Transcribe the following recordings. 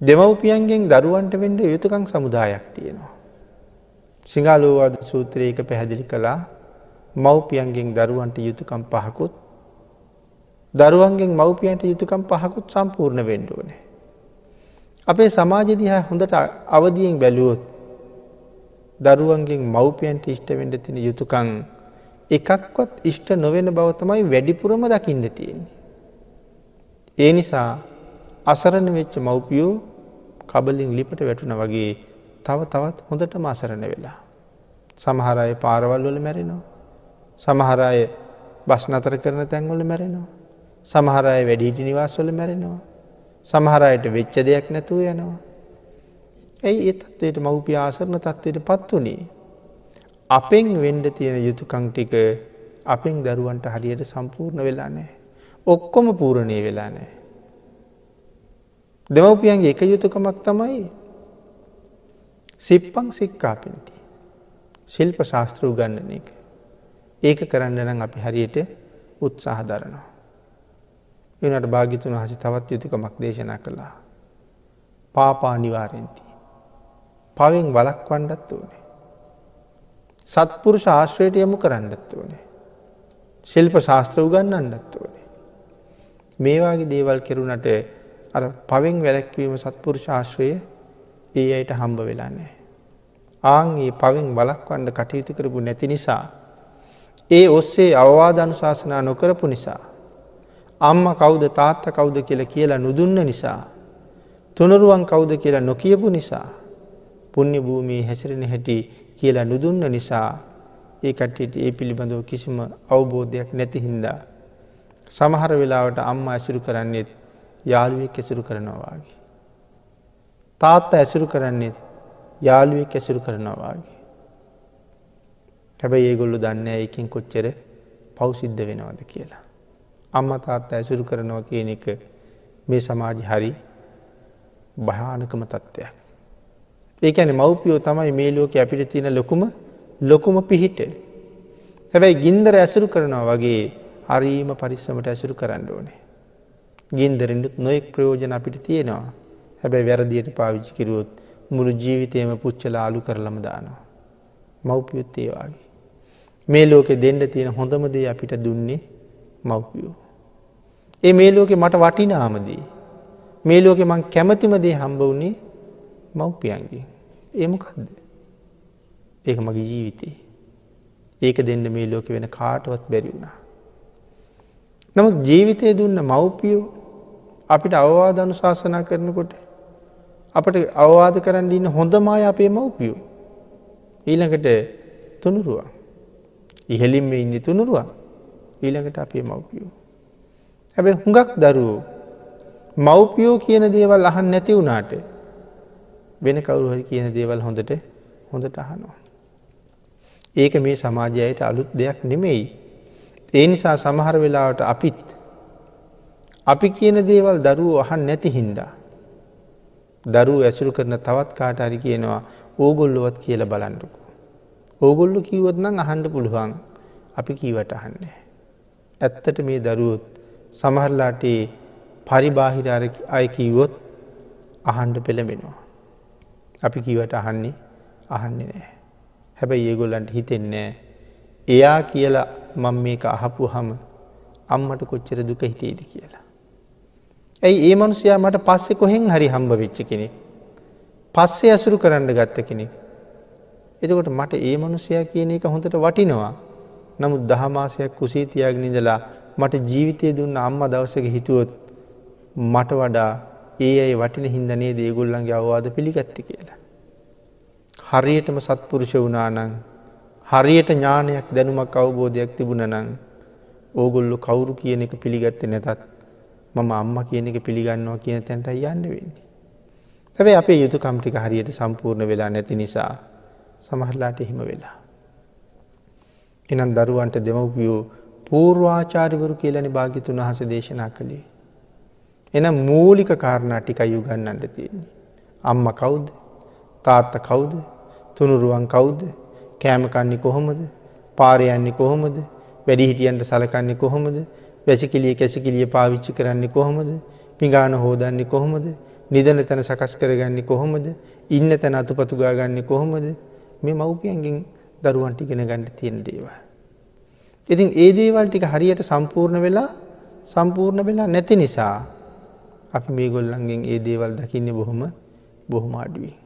දෙමව්පියන්ගෙන් දරුවන්ට වෙන්ඩ යුතුකං සමුදායක් තියෙනවා. සිංහලෝවාද සූත්‍රයක පැහැදිලි කළා මව්පියන්ගෙන් දරුවන්ට යුතුකම් පහකුත් දරුවන්ගෙන් මව්පියන්ට යුතුකම් පහකුත් සම්පූර්ණ වෙන්ඩුවනේ. අපේ සමාජදිහා හොඳට අවදියෙන් බැලුවොත් දරුවන්ගෙන් මව්පියන්ට ඉෂ්ටවෙන්ඩ තින යුතුකං එකක්වත් ඉෂ්ට නොවෙන බව තමයි වැඩිපුරම දකින්න තියෙන්නේ. ඒ නිසා අසරණ වෙච්ච මව්පියෝ කබලින් ලිපට වැටුන වගේ තව තවත් හොඳටම අසරණ වෙලා. සමහරය පාරවල් වල මැරෙනවා. සමහරය බස් නතර කරන තැන්වල මැරෙනවා. සමහරය වැඩීටි නිවාස්වල මැරෙනවා. සමහරයට වෙච්ච දෙයක් නැතුව යනවා. ඇයි ඒ තත්වයට මව්පිය ආසරණ තත්වයට පත් වනේ. අපෙන් වෙන්ඩ තියෙන යුතුකං ටික අපෙන් දරුවන්ට හරියට සම්පූර්ණ වෙලා නෑ. ඔක්කොම පූරණය වෙලා නෑ. දෙමවපියන්ගේ එක යුතුකමක් තමයි සිප්පං සික්කාපිනති. ශිල්ප ශාස්ත්‍ර උගන්නන එක. ඒක කරන්න නම් අපි හරියට උත්සාහ දරනවා. එනට භාගිතුන් හසි තවත් යුතුකමක් දේශනා කළා. පාපා නිවාරෙන්ති. පවෙන් වලක් වණ්ඩත් ඕනේ. සත්පුරු ශාස්ත්‍රයට යමු කරන්නත් ඕනේ. ශිල්ප ශාස්ත්‍ර උගන්නන්නත් ඕනේ. මේවාගේ දේවල් කෙරුණට අර පවෙන් වැලැක්වීම සත්පුරු ශාශ්‍රය ඒ අයට හම්බ වෙලාන්නේ. ආන්ගේ පවෙන් බලක්වන්ඩ කටයුතු කරපු නැති නිසා. ඒ ඔස්සේ අවවාධනු ශාසනා නොකරපු නිසා. අම්ම කෞුද තාත්ත කෞුද කියල කියලා නුදුන්න නිසා. තුනරුවන් කෞුද කියලා නොකියපු නිසා. පුුණ්‍ය භූමී හැසිරෙන හැටි කියලා නුදුන්න නිසා ඒ කට්ටියට ඒ පිළිබඳව කිසිම අවබෝධයක් නැති හින්දා. සමහර වෙලාවට අම්ම ඇසුරු කරන්නේෙත් යාළුවෙක් ඇසුරු කරනවාගේ. තාත්ත ඇසුරු කරන්නේ යාළුවෙක් ඇසුරු කරනවාගේ. හැබැයි ඒගොල්ලු දන්න ඒකින් කොච්චර පවසිද්ධ වෙනවද කියලා. අම්ම තාත්ත ඇසුරු කරනවා කියන එක මේ සමාජ හරි භයානකම තත්ත්වයක්. ඒකැන මව්පියෝ තමයි මේ ලෝක අපිට තියෙන ලොකුම ලොකුම පිහිට. හැබැයි ගින්දර ඇසුරු කරනවා වගේ හරීම පරිස්සමට ඇසුරු කරන්න ඕනේ. ගින්දරෙන්ඩුත් නොයෙක් ප්‍රයෝජන අපිට තියෙනවා. හැබැයි වැරදියට පාවිච්චි කිරුවොත් මුළු ජීවිතයම පුච්චල අලු කරලම දානවා. මව්පියුත් ඒවාගේ. මේ ලෝකෙ දෙන්න තියෙන හොඳමදේ අපිට දුන්නේ මව්පියෝ. ඒ මේ ලෝකෙ මට වටිනාමදී. මේ ලෝකෙ මං කැමතිමදේ හම්බ වුණේ මව්පියන්ගේ. ඒමකක්ද. ඒක මගේ ජීවිතේ. ඒක දෙන්න මේ ලෝක වෙන කාටවත් බැරි වුණා. නමුත් ජීවිතය දුන්න මව්පියෝ අපිට අවවාද අනුශාසනා කරනකොට අපට අවවාද කරන්න ඉන්න හොඳමය අපේ මව්පියෝ. ඊළඟට තුනුරුවන්. ඉහලින්ම ඉන්න තුනුරුවන් ඊළඟට අපේ මව්පියෝ. හැබැ හුඟක් දරුවෝ මව්පියෝ කියන දේවල් අහන් නැති වුණාට වෙන කවුරුහරි කියන දේවල් හොඳට හොඳට අහනවා. ඒක මේ සමාජයට අලුත් දෙයක් නෙමෙයි ඒ නිසා සමහර වෙලාවට අපිත් අපි කියන දේවල් දරුවෝ අහන් නැති හින්දා. දරුව ඇසුරු කරන තවත් කාට හරි කියනවා ඕගොල්ලොවත් කියල බලන්ඩකු. ඕගොල්ලු කිව්වොත් නම් අහන්ඩ පුළුවන් අපි කීවට අහන්නේ. ඇත්තට මේ දරුවොත් සමහරලාටේ පරිබාහිරාර අය කීවොත් අහන්ඩ පෙළඹෙනවා. අපි කීවට අහන්නේ අහන්නේ නෑ. හැබැයි ඒගොල්ලන්ට හිතෙන්නේ එයා කියලා මං මේක අහපු හම අම්මට කොච්චර දුක හිතේද කියලා. ඇයි ඒ මනුසයා මට පස්සෙ කොහෙන් හරි හම්බ වෙච්ච කෙනෙක්. පස්සේ ඇසුරු කරන්න ගත්ත කෙනෙක්. එතකොට මට ඒ මනුසයා කියන එක හොඳට වටිනවා. නමුත් දහමාසයක් කුසේ තියාගෙන ඉඳලා මට ජීවිතය දුන්න අම්ම දවසක හිතුවොත් මට වඩා ඒ අයි වටින හින්දනේ දේගොල්ලන්ගේ අවවාද පිළිගත්ති කියලා. හරියටම සත්පුරුෂ වුණානං හරියට ඥානයක් දැනුමක් අවබෝධයක් තිබුණ නං ඕගොල්ලු කවුරු කියන එක පිළිගත්ත නැතත් මම අම්ම කියන එක පිළිගන්නවා කියන තැන්ට යන්න වෙන්නේ. හැබැ අපේ යුතු කම්ටික හරියට සම්පූර්ණ වෙලා නැති නිසා සමහරලාට එහෙම වෙලා. එනම් දරුවන්ට දෙමවපියෝ පූර්වාචාරිවරු කියලනි භාගිතුන් වහස දේශනා කළේ. එනම් මූලික කාරණා ටික යුගන්නන්ට තියෙන්නේ. අම්ම කවුද තාත්ත කවුද තුනුරුවන් කවුද කෑමකන්නේ කොහොමද පාරයන්නේ කොහොමද වැඩිහිටියන්ට සලකන්නේ කොහොමද වැසිකිලිය කැසිකිලිය පාවිච්චි කරන්නේ කොහොමද පිගාන හෝදන්නේ කොහොමද නිදන තැන සකස් කරගන්නේ කොහොමද ඉන්න තැන අතුපතුගා ගන්න කොහොමද මේ මව්පියන්ගෙන් දරුවන්ට ඉගෙන ගණඩ තියෙන දේවල්. ඉතින් ඒ දේවල් ටික හරියට සම්පූර්ණ වෙලා සම්පූර්ණ වෙලා නැති නිසා අපි මේ ගොල්ලන්ගෙන් ඒ දේවල් දකින්න බොහොම බොහොම අඩුවී.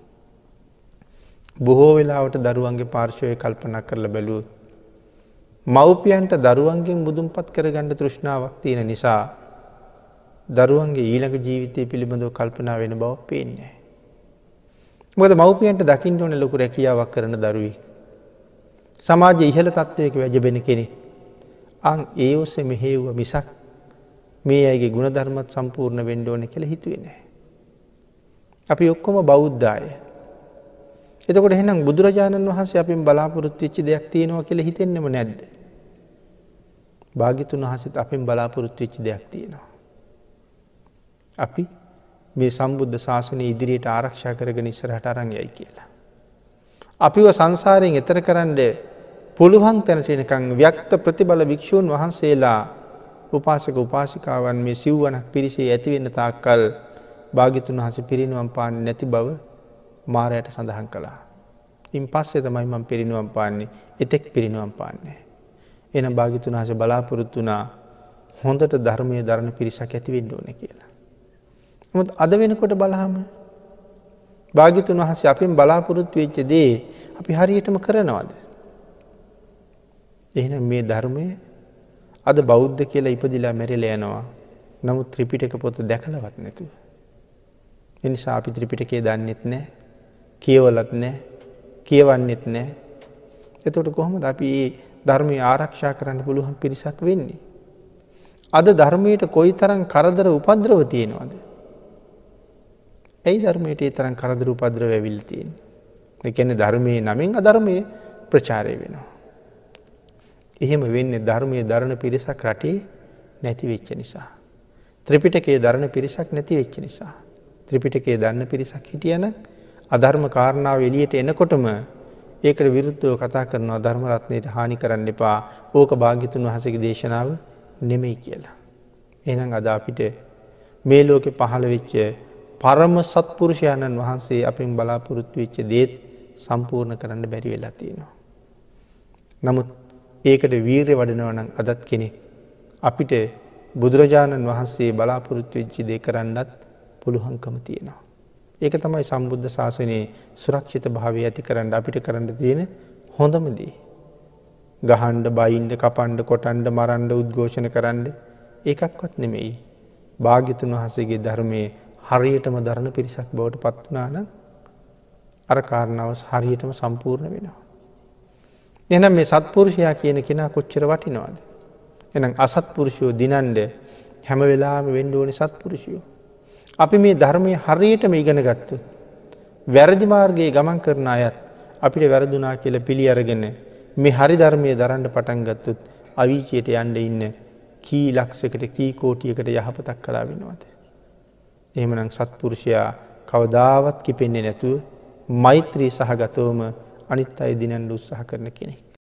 බොහෝ වෙලාවට දරුවන්ගේ පාර්ශවය කල්පනක් කරලා බැලූ. මව්පියන්ට දරුවන්ගෙන් බුදුන් පත් කරගන්න තෘෂ්ණාවක් තියෙන නිසා දරුවන්ගේ ඊළඟ ජීවිතය පිළිබඳව කල්පනා වෙන බව පේන්නේ. මොද මව්පියන්ට දකිින් ඕන ලොකු රැකියාවක් කරන දරුවී. සමාජ ඉහල තත්ත්වයක වැජබෙන කෙනෙ. අං ඒ ඔස්සේ මෙහෙව්ව මිසක් මේ අයගේ ගුණධර්මත් සම්පූර්ණ වෙන්ඩෝන කෙළ හිතුවේ නෑ. අපි ඔක්කොම බෞද්ධය. එතකොට එහෙනම් බුදුරජාණන් වහන්සේ අපින් බලාපොරොත්තු වෙච්චි දෙයක් තියෙනවා කියල හිතෙන්නෙම නැද්ද. භාගිතුන් වහසත් අපින් බලාපොරොත්තු වෙච්චි දෙයක් තියෙනවා. අපි මේ සම්බුද්ධ ශාසනය ඉදිරියට ආරක්ෂා කරගෙන ඉස්සරහට අරංයයි කියලා. අපිව සංසාරයෙන් එතර කරන්න පුළුවන් තැනට එනකං ව්‍යක්ත ප්‍රතිබල භික්‍ෂූන් වහන්සේලා උපාසක උපාසිකාවන් මේ සිව්වනක් පිරිසේ ඇතිවෙන්න තාක්කල් භාගිතුන් වහස පිරිනුවම් පාන්න නැති බව මාරයට සඳහන් කළා. ඉන් පස්සේ තමයි මම පිරිනුවම් පාන්නේ එතෙක් පිරිනුවම් පාන්නේ. එන භාගිතුන් හස බලාපොරොත්තුනා හොඳට ධර්මය ධරණ පිරිසක් ඇතිවෙන්න ඕන කියලා. මුත් අද වෙනකොට බලහම භාගිතුන් වහස අපින් බලාපොරොත්තු වෙච්ච දේ අපි හරියටම කරනවද. එහෙනම් මේ ධර්මය අද බෞද්ධ කියලා ඉපදිලා මැරිල යනවා නමුත් ත්‍රිපිටක පොත දැකලවත් නැතුව. එනිසා අපි ත්‍රිපිටකේ දන්නෙත් නෑ කියවලත් නෑ කියවන්නෙත් නෑ එතකොට කොහොමද අපි ඒ ධර්මය ආරක්ෂා කරන්න පුළුවන් පිරිසක් වෙන්නේ. අද ධර්මයට කොයි තරම් කරදර උපද්‍රව තියෙනවාද. ඇයි ධර්මයට ඒ තරම් කරදර උපද්‍ර වැවිල් තියෙන්. එකන ධර්මය නමින් අධර්මය ප්‍රචාරය වෙනවා. එහෙම වෙන්න ධර්මය දරණ පිරිසක් රටේ නැති වෙච්ච නිසා. ත්‍රිපිටකේ දරණ පිරිසක් නැති වෙච්ච නිසා. ත්‍රිපිටකේ දන්න පිරිසක් හිටියන අධර්ම කාරණාව එලියට එනකොටම ඒකට විරුද්ධව කතා කරනවා ධර්මරත්නයට හානි කරන්න එපා ඕක භාගිතුන් වහසගේ දේශනාව නෙමෙයි කියලා. එනම් අද අපිට මේ ලෝකෙ පහළ වෙච්ච පරම සත්පුරුෂයණන් වහන්සේ අපෙන් බලාපොරොත්තු වෙච්ච දේත් සම්පූර්ණ කරන්න බැරි වෙලා තියෙනවා. නමුත් ඒකට වීරය වඩනවනම් අදත් කෙනෙක් අපිට බුදුරජාණන් වහන්සේ බලාපොරොත්තු වෙච්චි දේ කරන්නත් පුළුහංකම තියෙනවා. ඒක තමයි සම්බුද්ධ ශාසනයේ සුරක්ෂිත භාවය ඇති කරන්න අපිට කරන්න තියෙන හොඳමදී. ගහන්ඩ බයින්ඩ කපන්ඩ කොටන්ඩ මරන්ඩ උද්ඝෝෂණ කරන්න ඒකක්වත් නෙමෙයි. භාගිතුන් වහසගේ ධර්මය හරියටම දරණ පිරිසක් බවට පත්වනාන අර කාරණාව හරියටම සම්පූර්ණ වෙනවා. එනම් මේ සත්පුරුෂයා කියන කෙනා කොච්චර වටිනවාද. එනම් අසත්පුරුෂයෝ දිනන්ඩ හැම වෙලාම වෙන්ඩෝනි සත්පුරුෂයෝ. අපි මේ ධර්මය හරියටම ඉගෙන ගත්තු. වැරදි මාර්ගයේ ගමන් කරන අයත් අපිට වැරදුනා කියල පිළි අරගෙන මේ හරි ධර්මය දරන්න පටන් ගත්තුත් අවිචයට යන්ඩ ඉන්න කී ලක්සකට කී කෝටියකට යහපතක් කලා වෙනවාද. එහෙමනම් සත්පුරුෂයා කවදාවත් කිපෙන්නේ නැතුව මෛත්‍රී සහගතවම අනිත් අයි දිනන්ඩ උත්සාහ කරන කෙනෙක්.